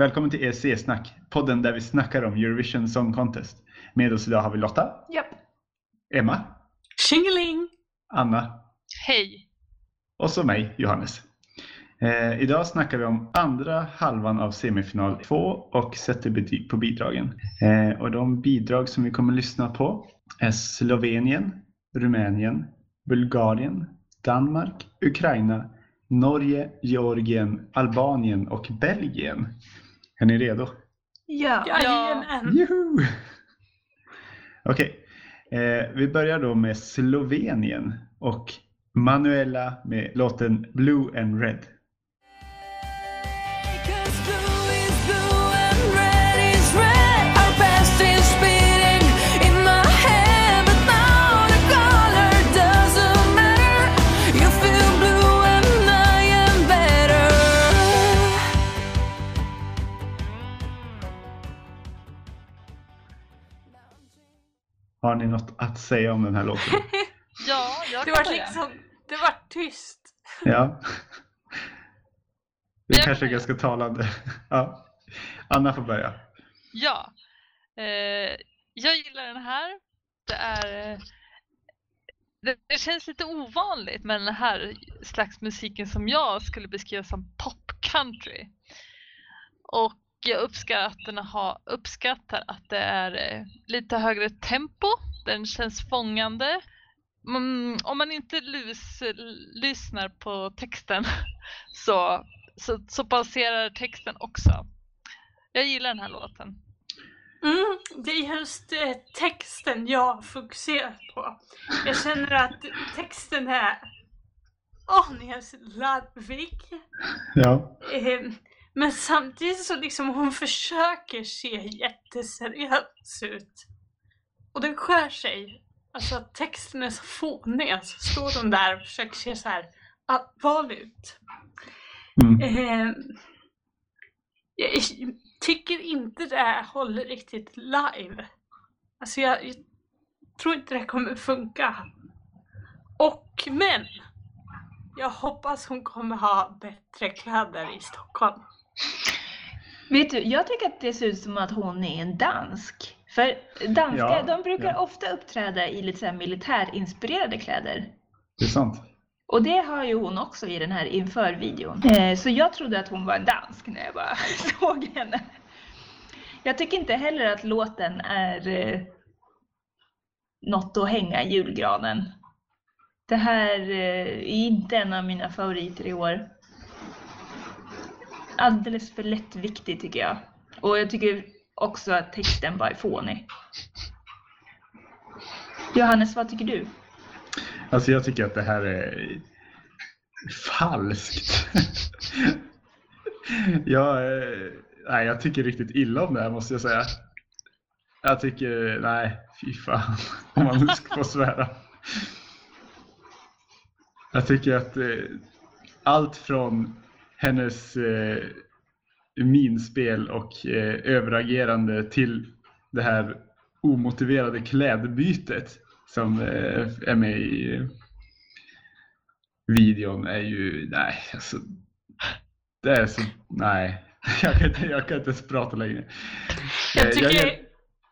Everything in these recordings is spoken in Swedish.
Välkommen till ESC-snack, podden där vi snackar om Eurovision Song Contest. Med oss idag har vi Lotta, Japp. Emma, Tjingeling! Anna Hej! och så mig, Johannes. Eh, idag snackar vi om andra halvan av semifinal 2 och sätter betyg på bidragen. Eh, och de bidrag som vi kommer lyssna på är Slovenien, Rumänien, Bulgarien, Danmark, Ukraina, Norge, Georgien, Albanien och Belgien. Är ni redo? Ja, jajamän! Juhu! Okej, eh, vi börjar då med Slovenien och Manuela med låten Blue and Red. Har ni något att säga om den här låten? Ja, jag Det kan var liksom, det var tyst. Ja. Det är Jag kanske är ganska talande. Ja. Anna får börja. Ja. Eh, jag gillar den här. Det är... eh, Det, det känns lite ovanligt med den här slags musiken som jag skulle beskriva som pop country. Och jag uppskattar, ha, uppskattar att det är eh, lite högre tempo. Den känns fångande. Mm, om man inte lys, lyssnar på texten så, så, så passerar texten också. Jag gillar den här låten. Mm, det är just eh, texten jag fokuserar på. Jag känner att texten är aningen larvig. Ja. Eh, men samtidigt så liksom hon försöker se jätteseriös ut. Och den skär sig. Alltså texten är så fånig. Alltså står hon där och försöker se så här allvarlig ut. Mm. Eh, jag tycker inte det håller riktigt live. Alltså jag, jag tror inte det kommer funka. Och men! Jag hoppas hon kommer ha bättre kläder i Stockholm. Vet du, jag tycker att det ser ut som att hon är en dansk. För danskar, Ja, de brukar ja. ofta uppträda i lite så här militärinspirerade kläder. Det är sant. Och det har ju hon också i den här inför-videon. Eh, så jag trodde att hon var en dansk när jag bara såg henne. Jag tycker inte heller att låten är eh, något att hänga i julgranen. Det här eh, är inte en av mina favoriter i år. Alldeles för lättviktig tycker jag. Och jag tycker också att texten bara är fånig. Johannes, vad tycker du? Alltså jag tycker att det här är falskt. jag, eh, nej, jag tycker riktigt illa om det här måste jag säga. Jag tycker, nej, fy fan. Om man nu ska få svära. Jag tycker att eh, allt från hennes eh, minspel och eh, överagerande till det här omotiverade klädbytet som eh, är med i eh, videon är ju, nej alltså. Det är så, nej. Jag kan inte, jag kan inte ens prata längre. Jag Eh, tycker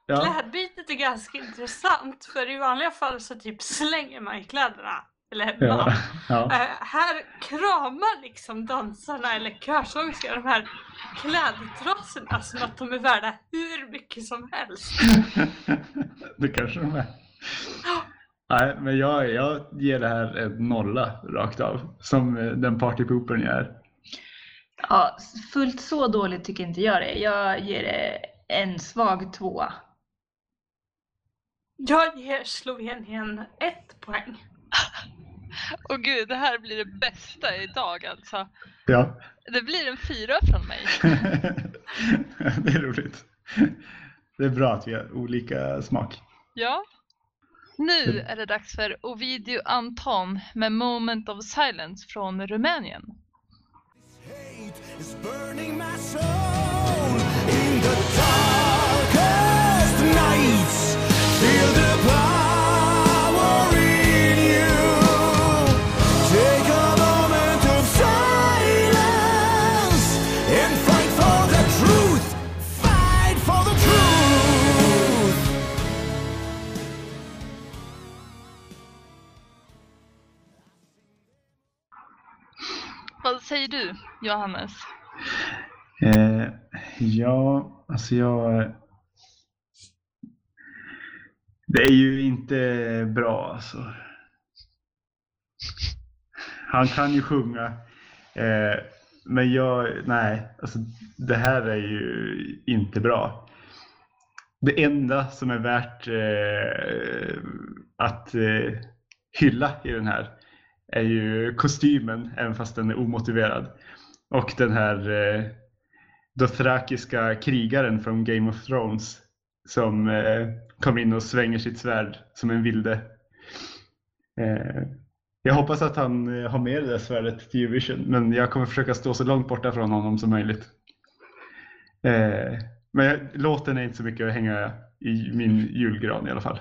ja, klädbytet är ganska intressant för i vanliga fall så typ slänger man kläderna. Eller ja, ja. Eh, här kramar liksom dansarna eller körsångerskorna de här klädtrasorna som att de är värda hur mycket som helst. det kanske de är. Nej, men jag, jag ger det här en nolla rakt av. Som eh, den partypoopern jag är. Ja, fullt så dåligt tycker inte jag det. Jag ger det en svag tvåa. Jag ger Slovenien ett poäng. Och gud, det här blir det bästa idag alltså. Ja, Det blir en fyra från mig. det är roligt. Det är bra att vi har olika smak. Ja. Nu är det dags för Ovidio Anton med Moment of Silence från Rumänien. Hate Vad säger du, Johannes? Eh, ja, alltså jag... Det är ju inte bra alltså. Han kan ju sjunga. Eh, men jag, nej, alltså det här är ju inte bra. Det enda som är värt eh, att eh, hylla i den här är ju kostymen, även fast den är omotiverad. Och den här eh, dothrakiska krigaren från Game of Thrones som eh, kommer in och svänger sitt svärd som en vilde. Eh, jag hoppas att han eh, har med det där svärdet till Eurovision, men jag kommer försöka stå så långt borta från honom som möjligt. Eh, men jag, låten är inte så mycket att hänga i min julgran i alla fall.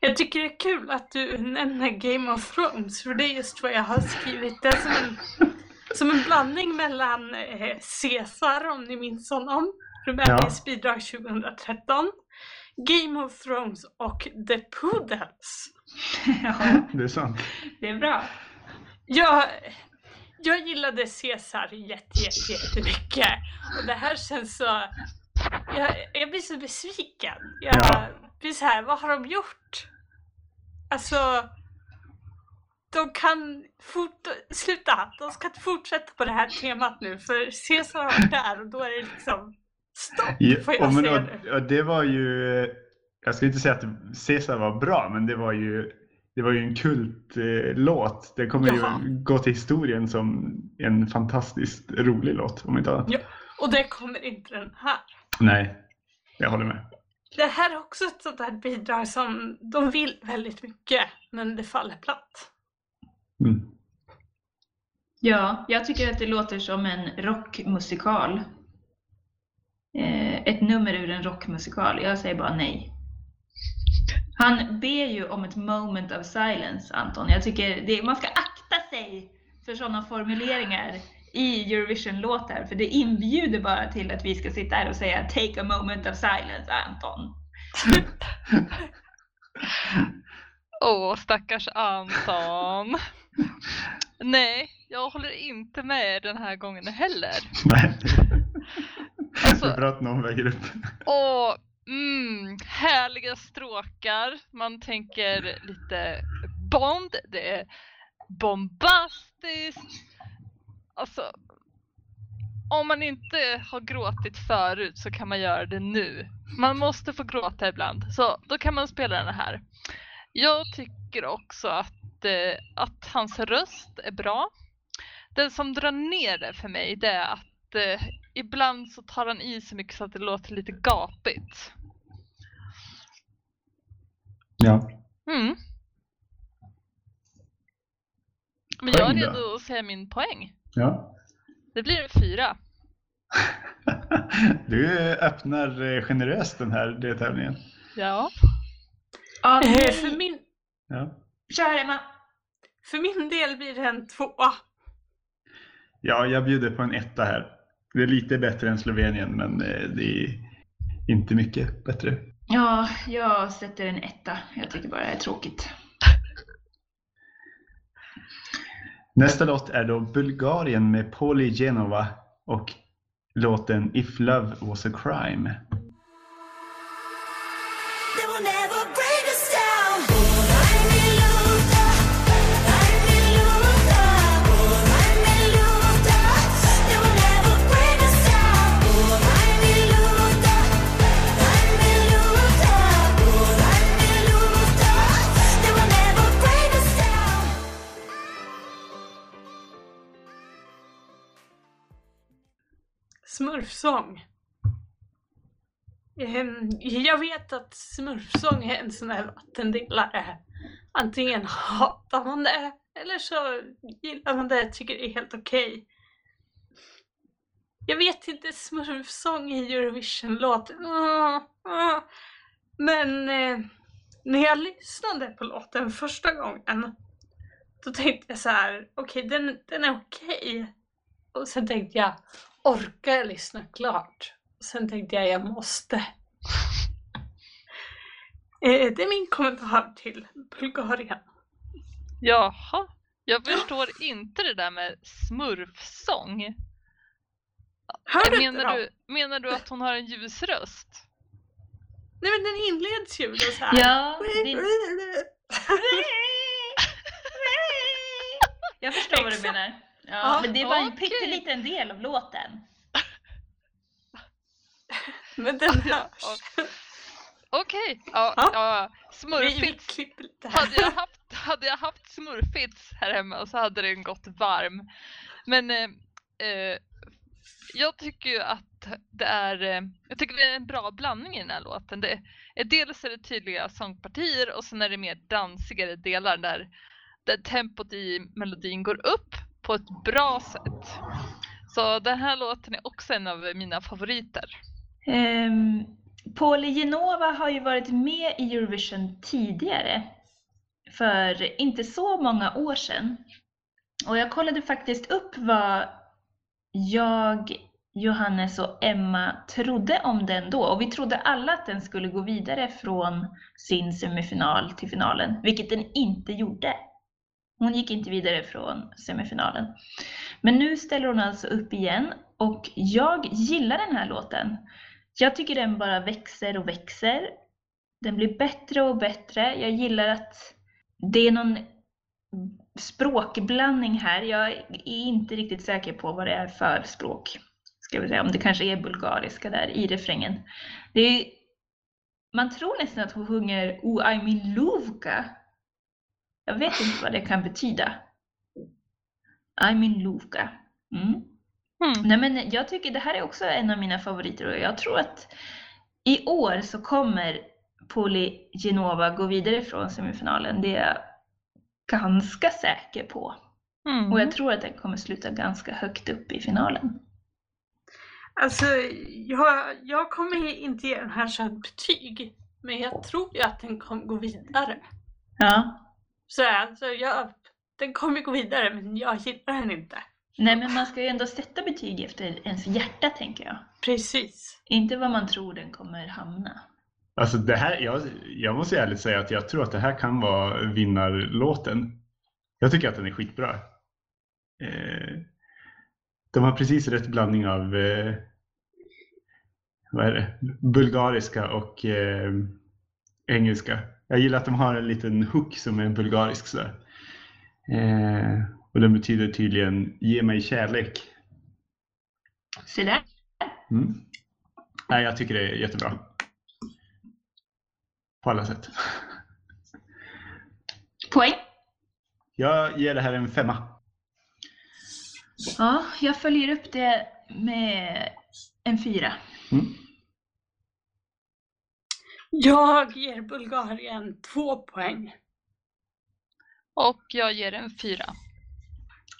Jag tycker det är kul att du nämner Game of Thrones, för det är just vad jag har skrivit. Det som en, som en blandning mellan eh, Caesar, om ni minns honom, Rumäniens bidrag 2013, Game of Thrones och The Poodles. Ja, Det är sant. det är bra. Jag, jag gillade Caesar jätte, jätte, jättemycket. Och det här känns så... Jag, jag blir så besviken. Jag Ja. blir så här, vad har de gjort? Alltså... De kan fort, sluta, de ska inte fortsätta på det här temat nu för Caesar har varit där och då är det liksom stopp Ja, får jag och, men, säga nu. och, det var ju, jag skulle inte säga att Caesar var bra, men det var ju, det var ju en kultlåt. Eh, låt. det kommer Jaha. ju gå till historien som en fantastiskt rolig låt, om inte annat. Ja. Och det kommer inte den här. Nej, jag håller med. Det här är också ett sånt här bidrag som de vill väldigt mycket men det faller platt. Mm. Ja, jag tycker att det låter som en rockmusikal. Eh, ett nummer ur en rockmusikal. Jag säger bara nej. Han ber ju om ett moment of silence, Anton. Jag tycker det, man ska akta sig för sådana formuleringar i Eurovision-låtar, för det inbjuder bara till att vi ska sitta här och säga “Take a moment of silence, Anton”. Åh, stackars Anton. Nej, jag håller inte med den här gången heller. Nej. Alltså- Det är bra att någon väger upp. Och mm, härliga stråkar. Man tänker lite Bond. Det är bombastiskt. Alltså, om man inte har gråtit förut så kan man göra det nu. Man måste få gråta ibland, så då kan man spela den här. Jag tycker också att, eh, att hans röst är bra. Det som drar ner det för mig det är att eh, ibland så tar han i så mycket så att det låter lite gapigt. Ja. Mm. Men jag är redo att säga min poäng. Ja. Det blir en fyra. Du öppnar eh, generöst den här deltävlingen. Ja. Ja, nej. För min, Ja. Kör Emma! för min del blir det en tvåa. ja, jag bjuder på en etta här. Det är lite bättre än Slovenien, men eh, det är inte mycket bättre. Ja, jag sätter en etta. Jag tycker bara det är tråkigt. Nästa låt är då Bulgarien med Poli Genova och låten If Love Was A Crime. Smurfsång. Ehm, jag vet att smurfsång är en sån här vattendelare. Antingen hatar man det eller så gillar man det, tycker det är helt okej. Jag vet inte smurfsång i Eurovision-låt. Men eh, när jag lyssnade på låten första gången då tänkte jag så här, okej den, den är okej. Och sen tänkte jag, orkar jag lyssna klart? Sen tänkte jag, jag måste. Eh, Det är min kommentar till Bulgarien. Jaha. Jag förstår inte det där med smurfsång. Hör du inte Menar dem? du, menar du att hon har en ljus röst? Nej men den inleds ju då så här. Ja, din... Jag förstår vad du Exakt. menar. Ja, Ja, men det var en pytteliten del av låten. Men den hörs. Ja. Okej, ja, Ja. ja. Vi, vi Smurfits. Hade jag, haft, hade jag haft smurfits här hemma så hade den gått varm. Men eh, eh, jag tycker ju att det är, eh, jag tycker det är en bra blandning i den här låten. Det är, dels är det tydliga sångpartier och sen är det mer dansigare delar där, där tempot i melodin går upp på ett bra sätt. Så den här låten är också en av mina favoriter. Ehm, um, Pauli Genova har ju varit med i Eurovision tidigare. För inte så många år sedan. Och jag kollade faktiskt upp vad jag, Johannes och Emma trodde om den då. Och vi trodde alla att den skulle gå vidare från sin semifinal till finalen, vilket den inte gjorde. Hon gick inte vidare från semifinalen. Men nu ställer hon alltså upp igen och jag gillar den här låten. Jag tycker den bara växer och växer. Den blir bättre och bättre. Jag gillar att det är någon språkblandning här. Jag är inte riktigt säker på vad det är för språk. Ska vi säga. Om det kanske är bulgariska där i refrängen. Det är, man tror nästan att hon sjunger O I'm in Luvka. Jag vet inte vad det kan betyda. I min Luvka. Mm. Hmm. Nej men jag tycker det här är också en av mina favoriter och jag tror att i år så kommer Poli Genova gå vidare från semifinalen. Det är jag ganska säker på. Mm. Och jag tror att den kommer sluta ganska högt upp i finalen. Alltså, jag, jag kommer inte ge den här så betyg. Men jag tror ju att den kommer gå vidare. Ja. Så alltså, jag, den kommer gå vidare men jag gillar den inte. Nej men man ska ju ändå sätta betyg efter ens hjärta tänker jag. Precis. Inte vad man tror den kommer hamna. Alltså det här, jag, jag måste ärligt säga att jag tror att det här kan vara vinnarlåten. Jag tycker att den är skitbra. Eh, de har precis rätt blandning av eh, vad är det? bulgariska och eh, engelska. Jag gillar att de har en liten hook som är bulgarisk. Sådär. Eh, och den betyder tydligen ge mig kärlek. Så där. Mm. Nej, jag tycker det är jättebra. På alla sätt. Poäng. Jag ger det här en femma. Ja, jag följer upp det med en fyra. Mm. Jag ger Bulgarien två poäng. Och jag ger en fyra.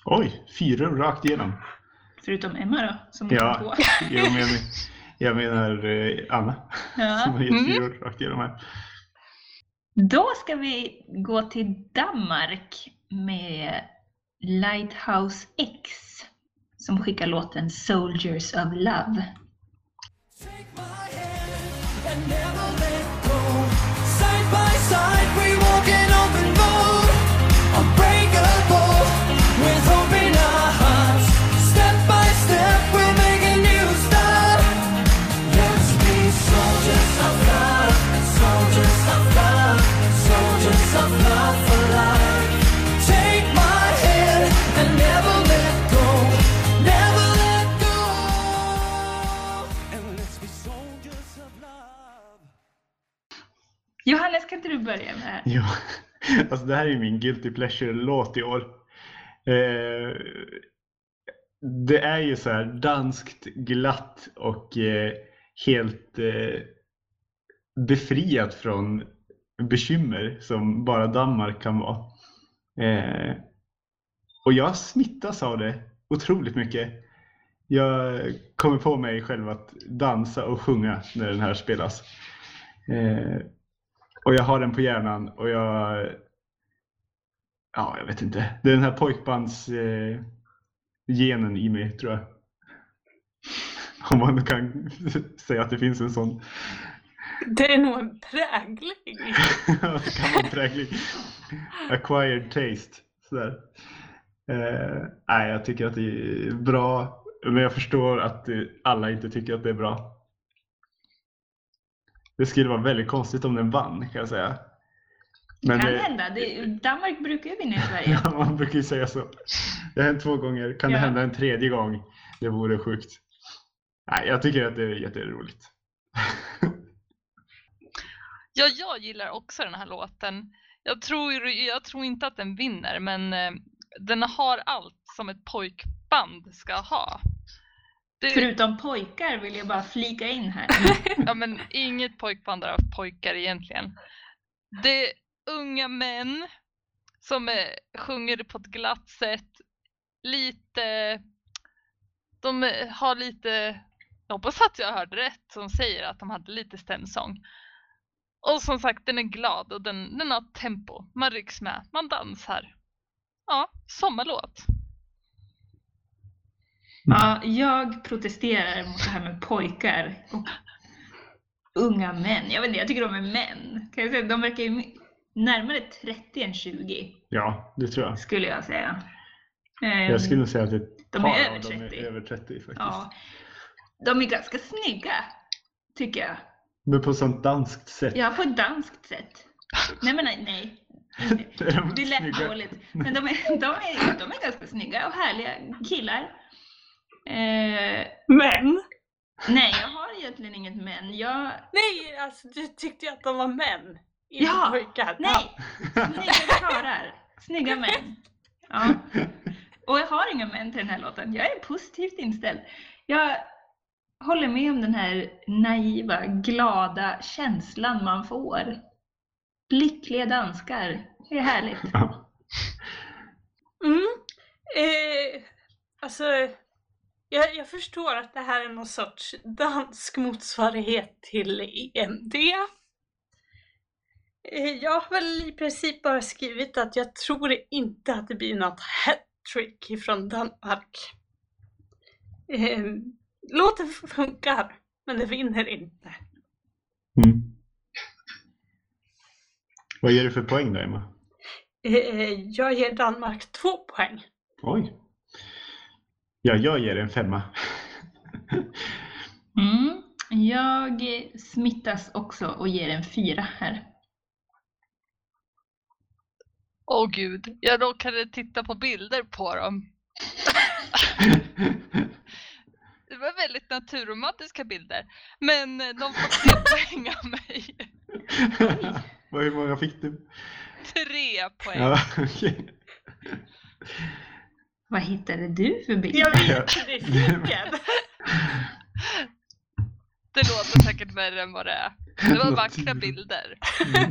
Oj, fyra rakt igenom. Förutom Emma då, som Ja. har två. Jag menar, jag menar eh, Anna som Ja. har gett Mm. fyror rakt igenom här. Då ska vi gå till Danmark med Lighthouse X som skickar låten Soldiers of Love. Johannes, kan inte du börja med? Jo, alltså det här är ju min guilty pleasure-låt i år. Eh, det är ju så här danskt, glatt och eh, helt eh, befriat från bekymmer som bara Danmark kan vara. Eh, och jag smittas av det otroligt mycket. Jag kommer på mig själv att dansa och sjunga när den här spelas. Eh, och jag har den på hjärnan och jag... Ja, jag vet inte. Det är den här pojkbands eh, genen i mig, tror jag. Om man kan säga att det finns en sån. Det är nog en prägling. det kan vara präglig. Acquired taste, Sådär. Eh, nej, jag tycker att det är bra, men jag förstår att alla inte tycker att det är bra. Det skulle vara väldigt konstigt om den vann kan jag säga. Men kan det, hända. Det, Danmark brukar ju vinna i Sverige. Ja, man brukar ju säga så. Det har hänt två gånger. Kan det Ja. hända en tredje gång? Det vore sjukt. Nej, jag tycker att det är jätteroligt. Ja, jag gillar också den här låten. Jag tror, jag tror inte att den vinner, men eh, den har allt som ett pojkband ska ha. Det, Förutom pojkar vill jag bara flika in här. ja, men inget pojkband är av pojkar egentligen. Det är unga män som eh, sjunger på ett glatt sätt. Lite... De har lite... Jag hoppas att jag hörde rätt som säger att de hade lite stämsång. Och som sagt, den är glad och den, den har tempo. Man rycks med, man dansar. Ja, sommarlåt. Ja, jag protesterar mot det här med pojkar och unga män. Jag vet inte, jag tycker de är män. Kan jag säga, de verkar ju närmare 30 än 20 Ja, det tror jag. skulle jag säga. Ehm, Jag skulle nog säga att ett de par är av över dem är 30. över 30 faktiskt. ja, de är ganska snygga, tycker jag. Men på sånt danskt sätt. Ja, på ett danskt sätt. Nej men nej, nej. Det lät dåligt. Men de är, de, är, de är ganska snygga och härliga killar. Eh, Men! nej, jag har egentligen inget men. Jag, Nej, alltså du tyckte ju att de var män. Inte Ja, pojkar. nej! Snygga karlar. Snygga män. Ja. Och jag har inga män till den här låten. Jag är positivt inställd. Jag håller med om den här naiva, glada känslan man får. Lyckliga danskar. Det är härligt. Mm. Eh, alltså, jag, jag förstår att det här är någon sorts dansk motsvarighet till EMD. Eh, jag har väl i princip bara skrivit att jag tror inte att det blir något hattrick ifrån Danmark. Eh, låten funkar, men det vinner inte. Mm. Vad ger du för poäng då, Emma? Eh, jag ger Danmark två poäng. Oj. Ja, jag ger en femma. Mm. Jag smittas också och ger en fyra här. Åh gud, jag råkade titta på bilder på dem. Det var väldigt naturromantiska bilder. Men de får tre poäng av mig. Vad- Hur många fick du? Tre poäng. Ja, okej. Vad hittade du för bild? Jag vet nyfiken. Det låter säkert värre än vad det är. Det var vackra Natur. bilder.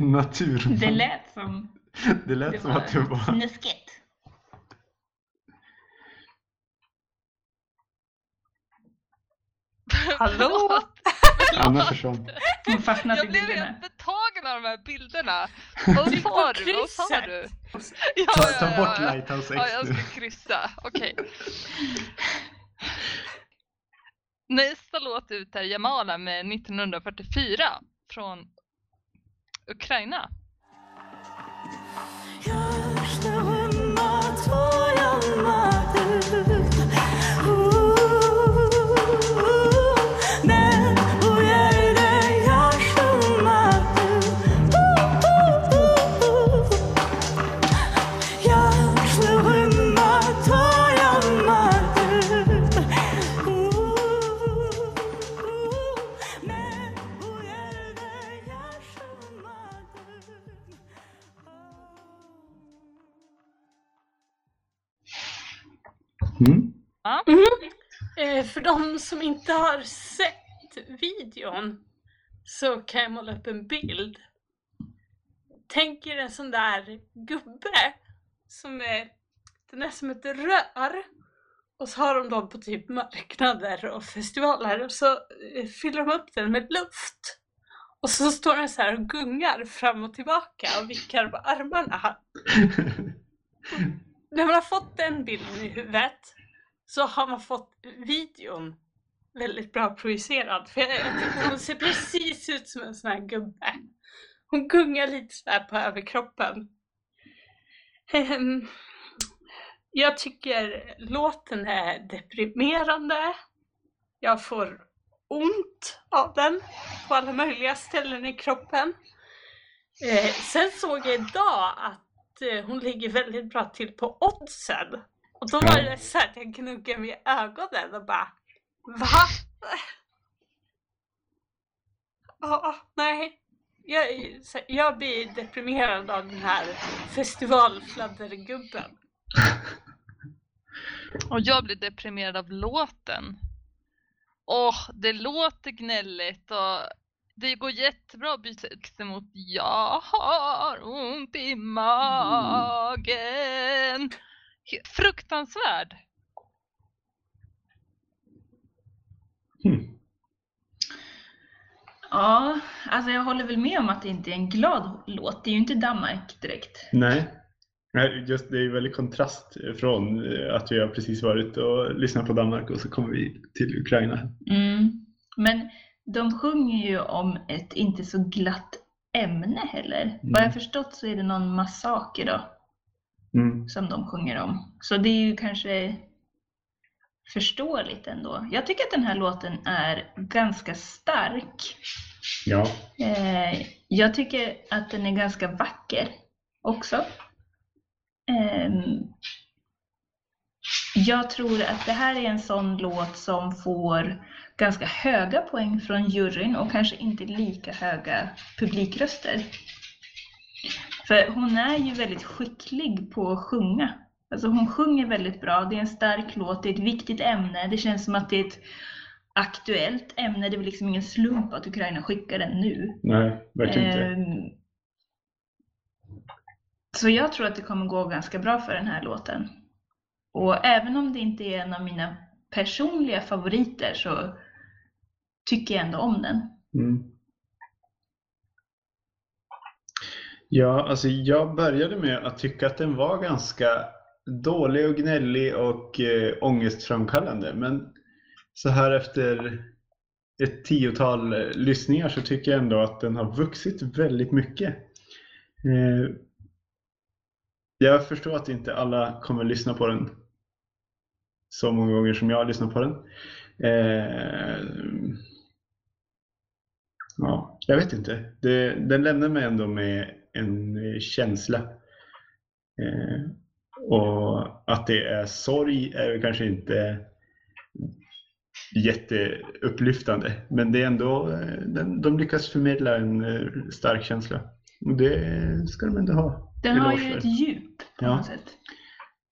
Natur. Det lät som det lät det som att du var... snuskigt. Hallå? Anna försvann. Hon fastnat i Jag blev bilderna. helt betagen av de här bilderna. Vad på sa du? Vad sa du? Ja, Ta, ja, ta ja, bort ja. Lighthouse Ja, X jag nu. ska kryssa. Okej. Nästa låt ut är Jamala med 1944 från Ukraina. Mm. Eh, för de som inte har sett videon så kan jag måla upp en bild. Tänk er en sån där gubbe som är, den är som ett rör och så har de dem på typ marknader och festivaler och så eh, fyller de upp den med luft. Och så står den så här och gungar fram och tillbaka och vickar på armarna. När man har fått den bilden i huvudet så har man fått videon väldigt bra projicerad. För jag, jag tycker hon ser precis ut som en sån här gubbe. Hon gungar lite sådär på överkroppen. Ehm, jag tycker låten är deprimerande. Jag får ont av den på alla möjliga ställen i kroppen. Eh, sen såg jag idag att eh, hon ligger väldigt bra till på oddsen. Och då var det så att jag gnuggade mig i ögonen och bara Va? Ja, nej. Jag, jag blir deprimerad av den här festivalfladdergubben. Och jag blir deprimerad av låten. Åh, det låter gnälligt och det går jättebra att byta ut mot Jag har ont i magen. Fruktansvärd. Hmm. Ja, alltså jag håller väl med om att det inte är en glad låt. Det är ju inte Danmark direkt. Nej. Nej, just det är ju väldigt kontrast från eh, att vi har precis varit och lyssnat på Danmark och så kommer vi till Ukraina. Mm. Men de sjunger ju om ett inte så glatt ämne heller. Vad jag förstått så är det någon massaker då Mm. som de sjunger om. Så det är ju kanske förståeligt ändå. Jag tycker att den här låten är ganska stark. Ja. Eh, jag tycker att den är ganska vacker också. Ehm, jag tror att det här är en sån låt som får ganska höga poäng från juryn och kanske inte lika höga publikröster. För hon är ju väldigt skicklig på att sjunga. Alltså hon sjunger väldigt bra, det är en stark låt, det är ett viktigt ämne, det känns som att det är ett aktuellt ämne, det är väl liksom ingen slump att Ukraina skickar den nu. Nej, verkligen inte. Ehm, Så jag tror att det kommer gå ganska bra för den här låten. Och även om det inte är en av mina personliga favoriter så tycker jag ändå om den. Mm. Ja, alltså jag började med att tycka att den var ganska dålig och gnällig och eh, ångestframkallande. Men så här efter ett tiotal eh, lyssningar så tycker jag ändå att den har vuxit väldigt mycket. Eh, jag förstår att inte alla kommer lyssna på den så många gånger som jag har lyssnat på den. Eh, Ja, jag vet inte. Det, den lämnar mig ändå med en eh, känsla. Eh, och att det är sorg är kanske inte jätteupplyftande. Men det är ändå, eh, de lyckas förmedla en stark känsla. Och det ska de ändå ha. Den har ju ett djup på Ja. något sätt.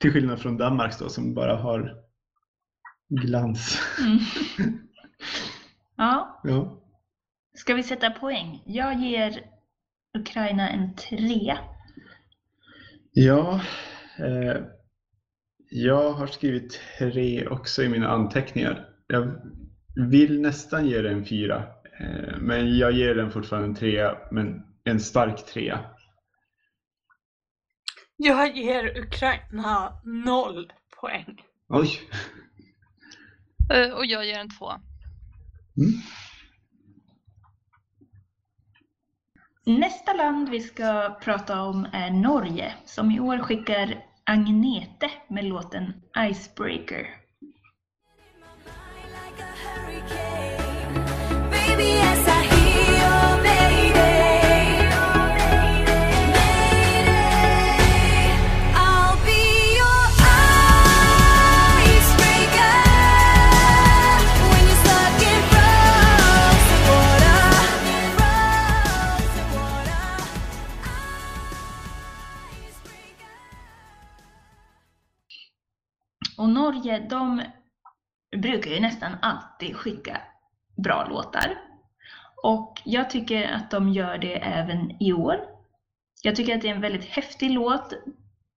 Till skillnad från Danmarks då som bara har glans. Mm. Ja, Ja. ska vi sätta poäng? Jag ger Ukraina en trea. Ja, eh, jag har skrivit tre också i mina anteckningar. Jag vill nästan ge den en fyra, eh, men jag ger den fortfarande en trea, men en stark trea. Jag ger Ukraina noll poäng. Oj! Eh, Och jag ger en två. Mm. Nästa land vi ska prata om är Norge, som i år skickar Agnete med låten Icebreaker. Norge, de brukar ju nästan alltid skicka bra låtar. Och jag tycker att de gör det även i år. Jag tycker att det är en väldigt häftig låt.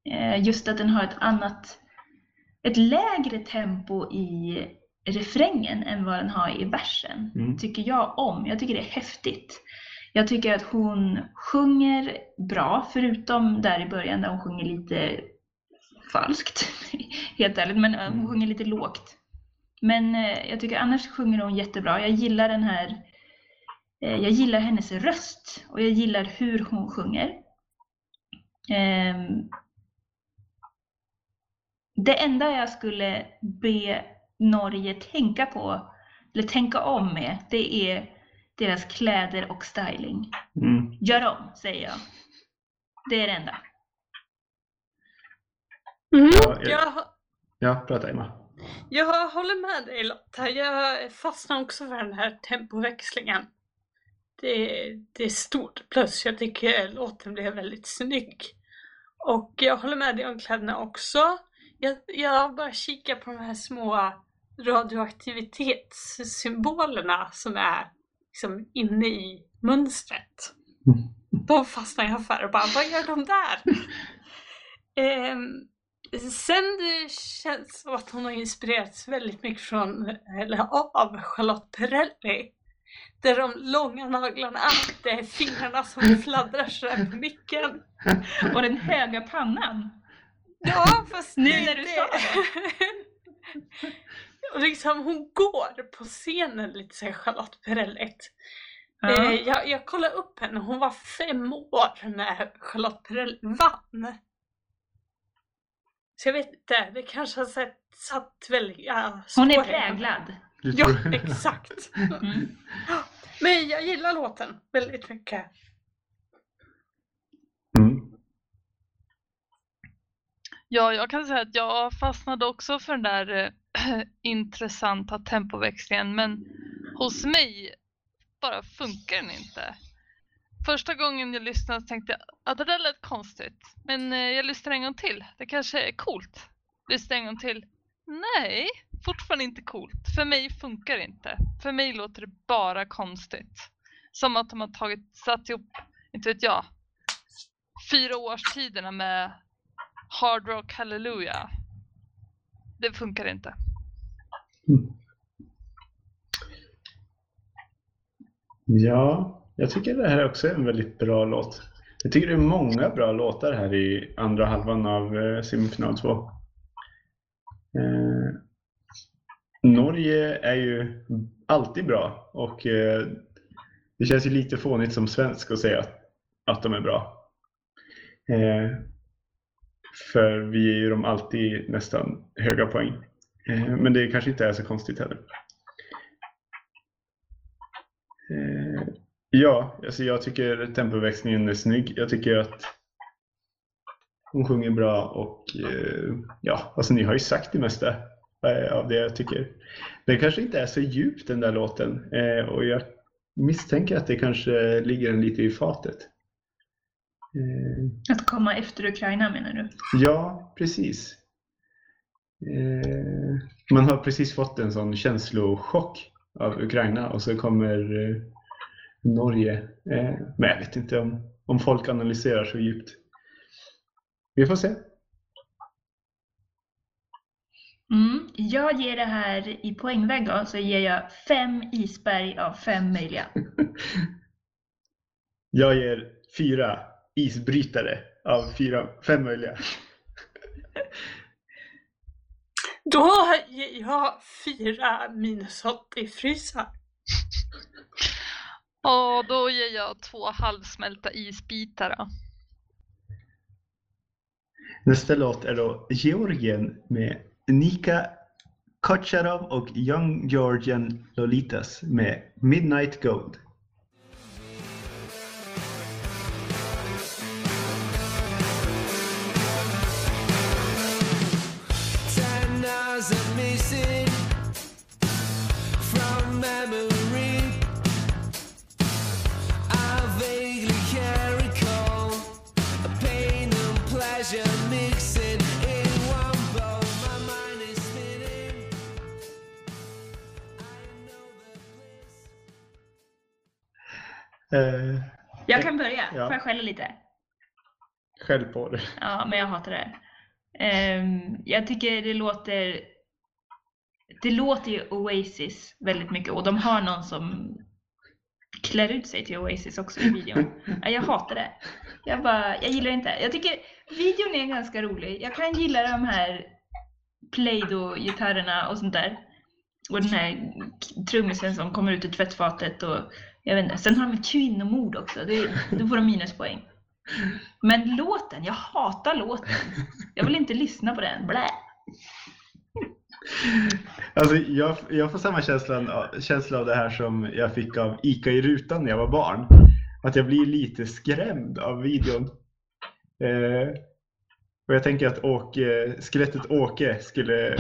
Eh, Just att den har ett annat, ett lägre tempo i refrängen än vad den har i versen. Mm. Tycker jag om. Jag tycker det är häftigt. Jag tycker att hon sjunger bra, förutom där i början där hon sjunger lite falskt, helt ärligt, men eh, hon Mm. sjunger lite lågt. Men eh, jag tycker annars sjunger hon jättebra. Jag gillar den här, eh, jag gillar hennes röst och jag gillar hur hon sjunger. Ehm, Det enda jag skulle be Norge tänka på, eller tänka om med, det är deras kläder och styling. Mm. Gör om, säger jag. Det är det enda. Mm, Ja, jag- jag, Ja, prata Emma. jag håller med dig Lotta. Jag fastnar också för den här tempoväxlingen. Det, det är stort plus. Jag tycker låten blev väldigt snygg. Och jag håller med dig om kläderna också. Jag, jag bara kikar på de här små radioaktivitetssymbolerna som är liksom inne i mönstret. De fastnar jag för och bara, vad gör de där? Ehm, sen det känns som att hon har inspirerats väldigt mycket från, eller av Charlotte Perrelli. Där de långa naglarna, det är fingrarna som fladdrar sådär på micken. Och den höga pannan. Ja, fast Nu det- när du det- sa Och liksom hon går på scenen lite såhär Charlotte Perrelligt. Ja. Eh, jag, jag kollade upp henne, hon var fem år när Charlotte Perrelli vann. Så jag vet inte, det kanske har sett, satt väldigt... Ja, Hon är präglad. Ja, exakt. Mm. Men jag gillar låten väldigt mycket. Mm. Ja, jag kan säga att jag fastnade också för den där eh, intressanta tempoväxlingen men hos mig bara funkar den inte. Första gången jag lyssnade tänkte jag att det där lät konstigt. Men eh, jag lyssnar en gång till. Det kanske är coolt. Lyssnar en gång till. Nej, fortfarande inte coolt. För mig funkar det inte. För mig låter det bara konstigt. Som att de har tagit, satt ihop, inte vet jag, fyra årstiderna med Hard Rock Hallelujah. Det funkar inte. Mm. Ja, jag tycker det här är också en väldigt bra låt. Jag tycker det är många bra låtar här i andra halvan av eh, semifinal 2. Eh, Norge är ju alltid bra och eh, det känns ju lite fånigt som svensk att säga att, att de är bra. Eh, för vi ger ju dem alltid nästan höga poäng. Eh, men det kanske inte är så konstigt heller. Eh, Ja, alltså jag tycker tempoväxlingen är snygg. Jag tycker att hon sjunger bra och eh, ja, alltså ni har ju sagt det mesta eh, av det jag tycker. Den kanske inte är så djup den där låten eh, och jag misstänker att det kanske ligger en lite i fatet. Att komma efter Ukraina menar du? Ja, precis. Man har precis fått en sån känslochock av Ukraina och så kommer Norge. Eh, men jag vet inte om, om folk analyserar så djupt. Vi får se. Mm. Jag ger det här i poängväg då, så ger jag fem isberg av fem möjliga. Jag ger fyra isbrytare av fyra, fem möjliga. Då ger jag fyra minus 80 frysar. Och då ger jag två halvsmälta isbitar då. Nästa låt är då Georgien med Nika Kotcharov och Young Georgian Lolitas med Midnight Gold. Ten hours are missing Eh, Jag kan börja, Ja. får jag skälla lite? skäll på det. Ja, men jag hatar det. Ehm, jag tycker det låter... Det låter ju Oasis väldigt mycket och de har någon som klär ut sig till Oasis också i videon. Ja, jag hatar det. Jag bara, jag gillar inte. Jag tycker videon är ganska rolig. Jag kan gilla de här Play-Doh-gitarrerna och sånt där. Och den här trummisen som kommer ut ur tvättfatet och jag vet inte. Sen har de ett kvinnomord också. Det, då får de minuspoäng. Men låten, jag hatar låten. Jag vill inte lyssna på den. Blä. Alltså, jag, jag får samma känsla, känsla av det här som jag fick av Ica i rutan när jag var barn. Att jag blir lite skrämd av videon. Eh, och jag tänker att Åke, skelettet Åke skulle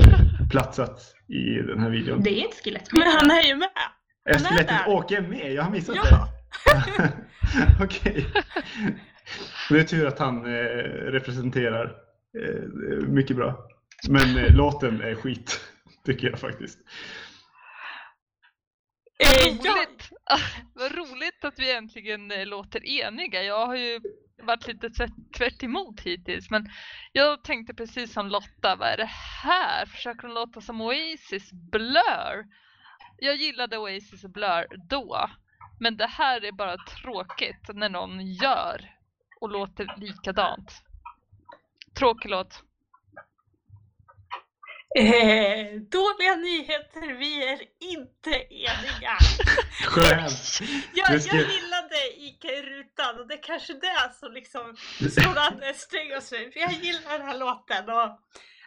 platsat i den här videon. Det är ett skelett. Men han är ju med! Är han är skelettet där. Åke med? Jag har missat Ja. det. Okej. Det är tur att han eh, representerar eh, mycket bra. Men eh, låten är skit, tycker jag faktiskt. Eh, Roligt. Vad roligt att vi äntligen eh, låter eniga. Jag har ju varit lite tvärt, tvärt emot hittills. Men jag tänkte precis som Lotta, vad är det här? Försöker de låta som Oasis Blur? Jag gillade Oasis Blur då. Men det här är bara tråkigt när någon gör och låter likadant. Tråkig låt. eh, dåliga nyheter, vi är inte eniga. Skönt! Jag, jag gillade Ica i rutan och det är kanske det som liksom slår an en sträng hos mig. För jag gillar den här låten och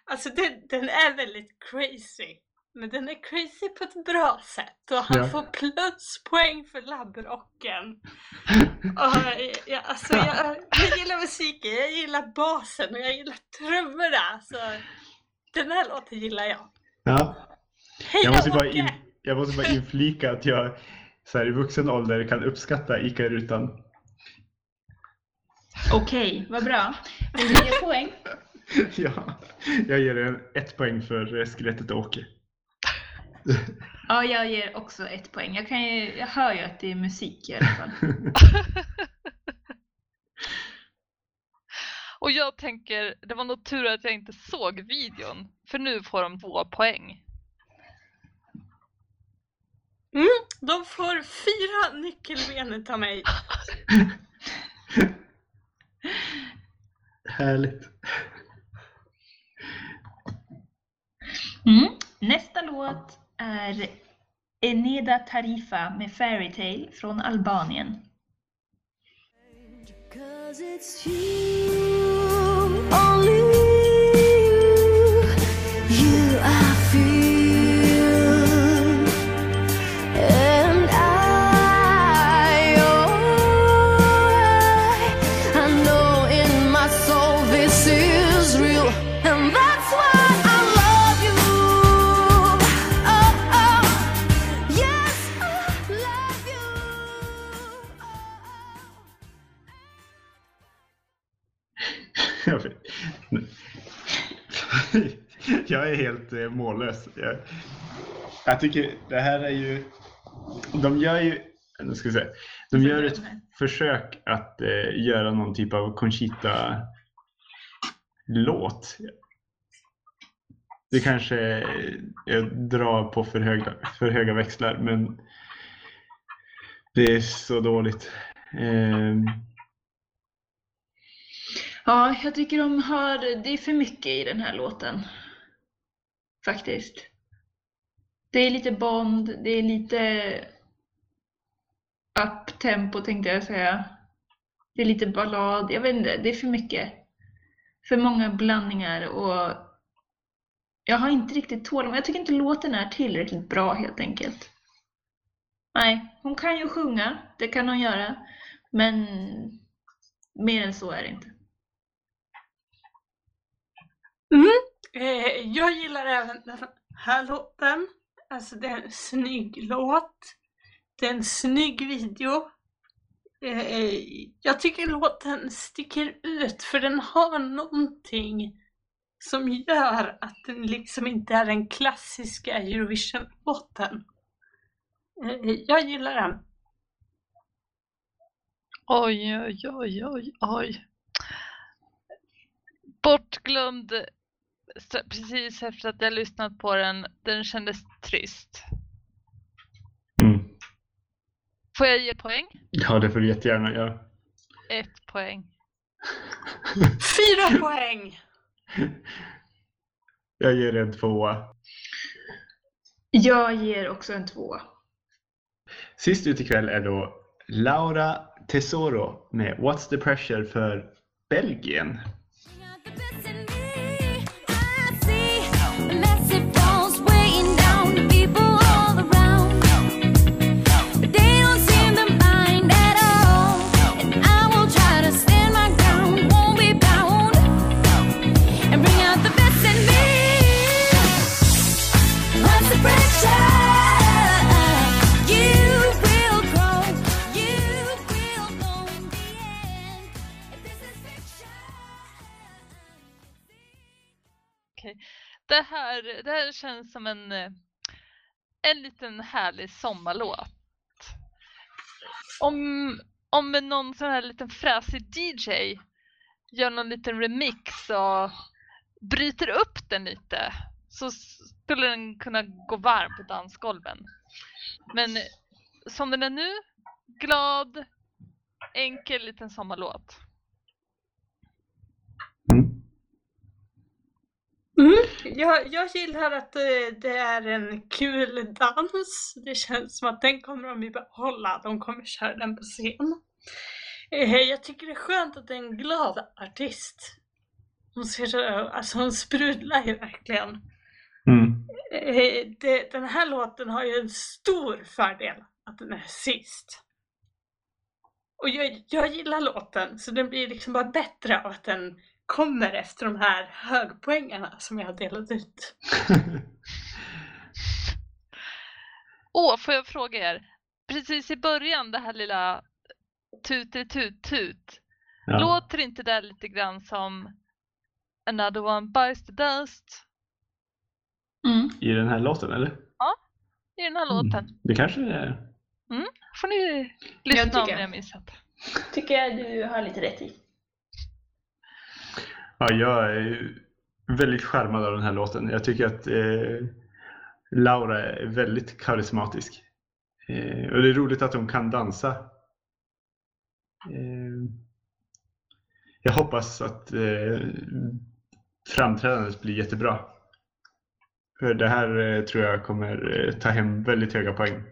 alltså den, den är väldigt crazy. Men den är crazy på ett bra sätt och han Ja. får pluspoäng för labbrocken. Och, ja, alltså, jag, jag gillar musiken, jag gillar basen och jag gillar trummorna. Så den här låten gillar jag. Ja. Heja Jag måste, bara in, jag måste bara inflika att jag så här, i vuxen ålder kan uppskatta Ica i rutan. Okej, vad bra. Vill du ge poäng? Ja, jag ger en ett poäng för eh, skelettet Åke. Ja, jag ger också ett poäng. Jag, kan ju, jag hör ju att det är musik i alla fall. Och jag tänker, det var nog tur att jag inte såg videon. För nu får de två poäng. Mm, de får fyra nyckelbenet av mig. Härligt. Mm. Nästa låt är Eneda Tarifa med Fairytale från Albanien. Cause it's you, only Jag är helt eh, mållös. Jag, jag tycker det här är ju... De gör ju... Nu ska vi se. De gör ett försök att eh, göra någon typ av Conchita-låt. Det kanske eh, jag drar på för höga, för höga växlar men det är så dåligt. Ehm, Ja, jag tycker de har, det är för mycket i den här låten. Faktiskt. Det är lite Bond, det är lite up-tempo tänkte jag säga. Det är lite ballad, jag vet inte, det är för mycket. För många blandningar och jag har inte riktigt tålamod. Jag tycker inte låten är tillräckligt bra helt enkelt. Nej, hon kan ju sjunga, det kan hon göra. Men mer än så är det inte. Mm. Eh, jag gillar även den här låten. Alltså det är en snygg låt. Det är en snygg video. Eh, jag tycker låten sticker ut för den har någonting som gör att den liksom inte är den klassiska Eurovision-låten. Eh, jag gillar den. Oj, oj, oj, oj, oj. Bortglömd precis efter att jag lyssnat på den. Den kändes trist. mm. Får jag ge poäng? Ja, det får du jättegärna göra. Ett poäng. Fyra poäng! Jag ger en tvåa. Jag ger också en tvåa. Sist ut ikväll är då Laura Tesoro med What's the pressure för Belgien. Känns som en, eh, en liten härlig sommarlåt. Om, om någon sån här liten fräsig DJ gör någon liten remix och bryter upp den lite så skulle den kunna gå varm på dansgolven. Men som den är nu, glad, enkel liten sommarlåt. Mm. Mm. Jag, jag gillar att det, det är en kul dans. Det känns som att den kommer de behålla. De kommer köra den på scen. Eh, Jag tycker det är skönt att det är en glad artist. Hon, ser, så- alltså hon sprudlar ju verkligen. Mm. Eh, Det, den här låten har ju en stor fördel att den är sist. Och jag, jag gillar låten så den blir liksom bara bättre av att den kommer efter de här högpoängarna som jag har delat ut. Åh, får jag fråga er? Precis i början, det här lilla tut tut tut. ja. Låter inte det lite grann som Another one bites the dust Mm. I den här låten eller? i den här låten? Mm. Det kanske är. får ni lyssna om tycker ni jag. missat. Tycker jag du har lite rätt i. Ja, jag är väldigt charmad av den här låten. Jag tycker att eh, Laura är väldigt karismatisk. Eh, och det är roligt att hon kan dansa. Eh, jag hoppas att eh, framträdandet blir jättebra. För det här eh, tror jag kommer eh, ta hem väldigt höga poäng.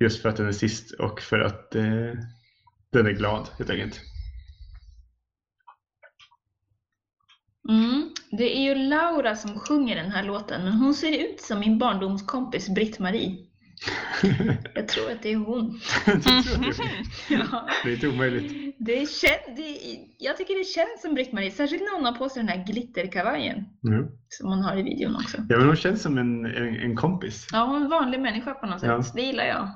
Just för att den är sist och för att eh, den är glad helt enkelt. Mm. Det är ju Laura som sjunger den här låten, men hon ser ut som min barndomskompis Britt-Marie. Jag tror att det är hon. Ja. Det är inte omöjligt. Det kän- det, jag tycker det känns som Britt-Marie, särskilt när hon har på sig den här glitterkavajen Mm. som hon har i videon också. Ja, men hon känns som en, en, en kompis. Ja, hon är en vanlig människa på något sätt. Ja. Det gillar jag.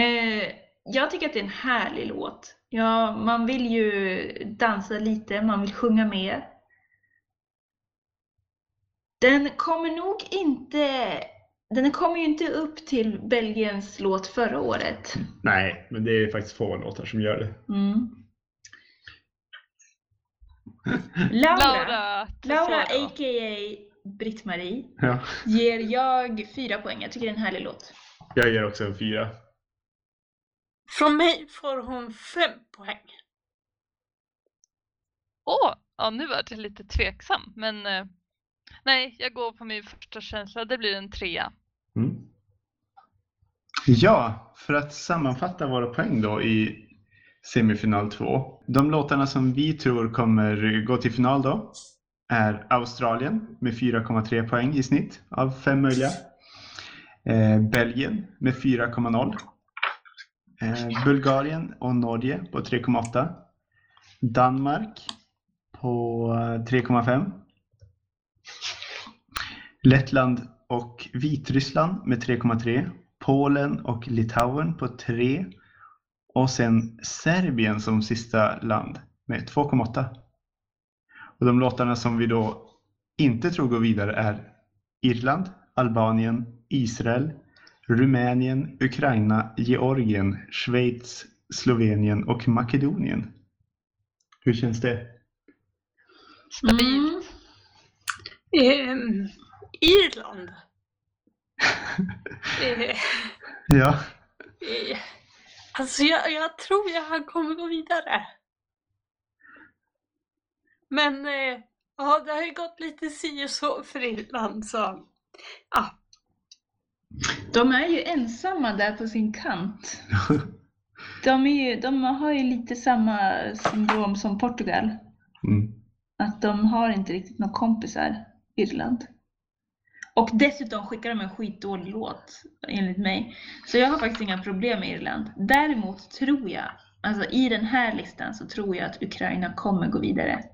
Eh, jag tycker att det är en härlig låt. Ja, man vill ju dansa lite, man vill sjunga med. Den kommer nog inte... Den kommer ju inte upp till Belgiens låt förra året. Nej, men det är faktiskt få låtar som gör det. Mm. Laura, Laura a.k.a. Britt-Marie, Ja. ger jag fyra poäng. Jag tycker det är en härlig låt. Jag ger också en fyra. Från mig får hon fem poäng. Åh, ja nu var jag lite tveksam men eh, nej, jag går på min första känsla. Det blir en trea. Mm. Ja, för att sammanfatta våra poäng då i semifinal 2. De låtarna som vi tror kommer gå till final då är Australien med 4,3 poäng i snitt av fem möjliga. Eh, Belgien med 4,0. Eh, Bulgarien och Norge på 3,8. Danmark på eh, 3,5. Lettland och Vitryssland med 3,3. Polen och Litauen på 3. Och sen Serbien som sista land med 2,8. Och de låtarna som vi då inte tror går vidare är Irland, Albanien, Israel, Rumänien, Ukraina, Georgien, Schweiz, Slovenien och Makedonien. Hur känns det? Mm. Ehm, Irland. Eh, Ja, eh, alltså jag, jag tror jag kommer gå vidare. Men eh, ja, det har ju gått lite si och så för Irland så ja, De är ju ensamma där på sin kant. De, ju, de har ju lite samma syndrom som Portugal. mm. Att de har inte riktigt några kompisar, Irland. Och dessutom skickar de en skitdålig låt, enligt mig. Så jag har faktiskt inga problem med Irland. Däremot tror jag, alltså i den här listan så tror jag att Ukraina kommer gå vidare.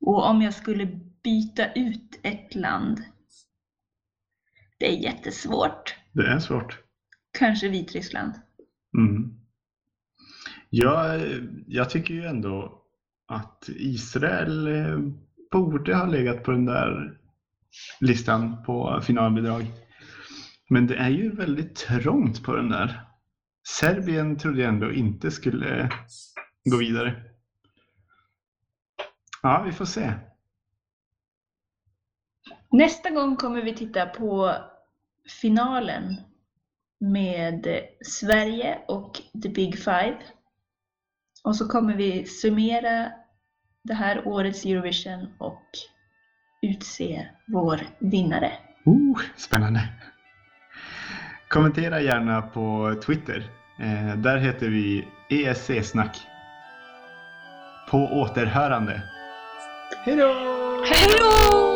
Och om jag skulle byta ut ett land, det är jättesvårt. det är svårt. Kanske Vitryssland. Mm. Jag, jag tycker ju ändå att Israel eh, borde ha legat på den där listan på finalbidrag. Men det är ju väldigt trångt på den där. Serbien trodde jag ändå inte skulle gå vidare. Ja, vi får se. Nästa gång kommer vi titta på finalen med Sverige och The Big Five. Och så kommer vi summera det här årets Eurovision och utse vår vinnare. Oh, spännande. Kommentera gärna på Twitter. Eh, där heter vi ESC-snack. På återhörande. Hej då! Hej då!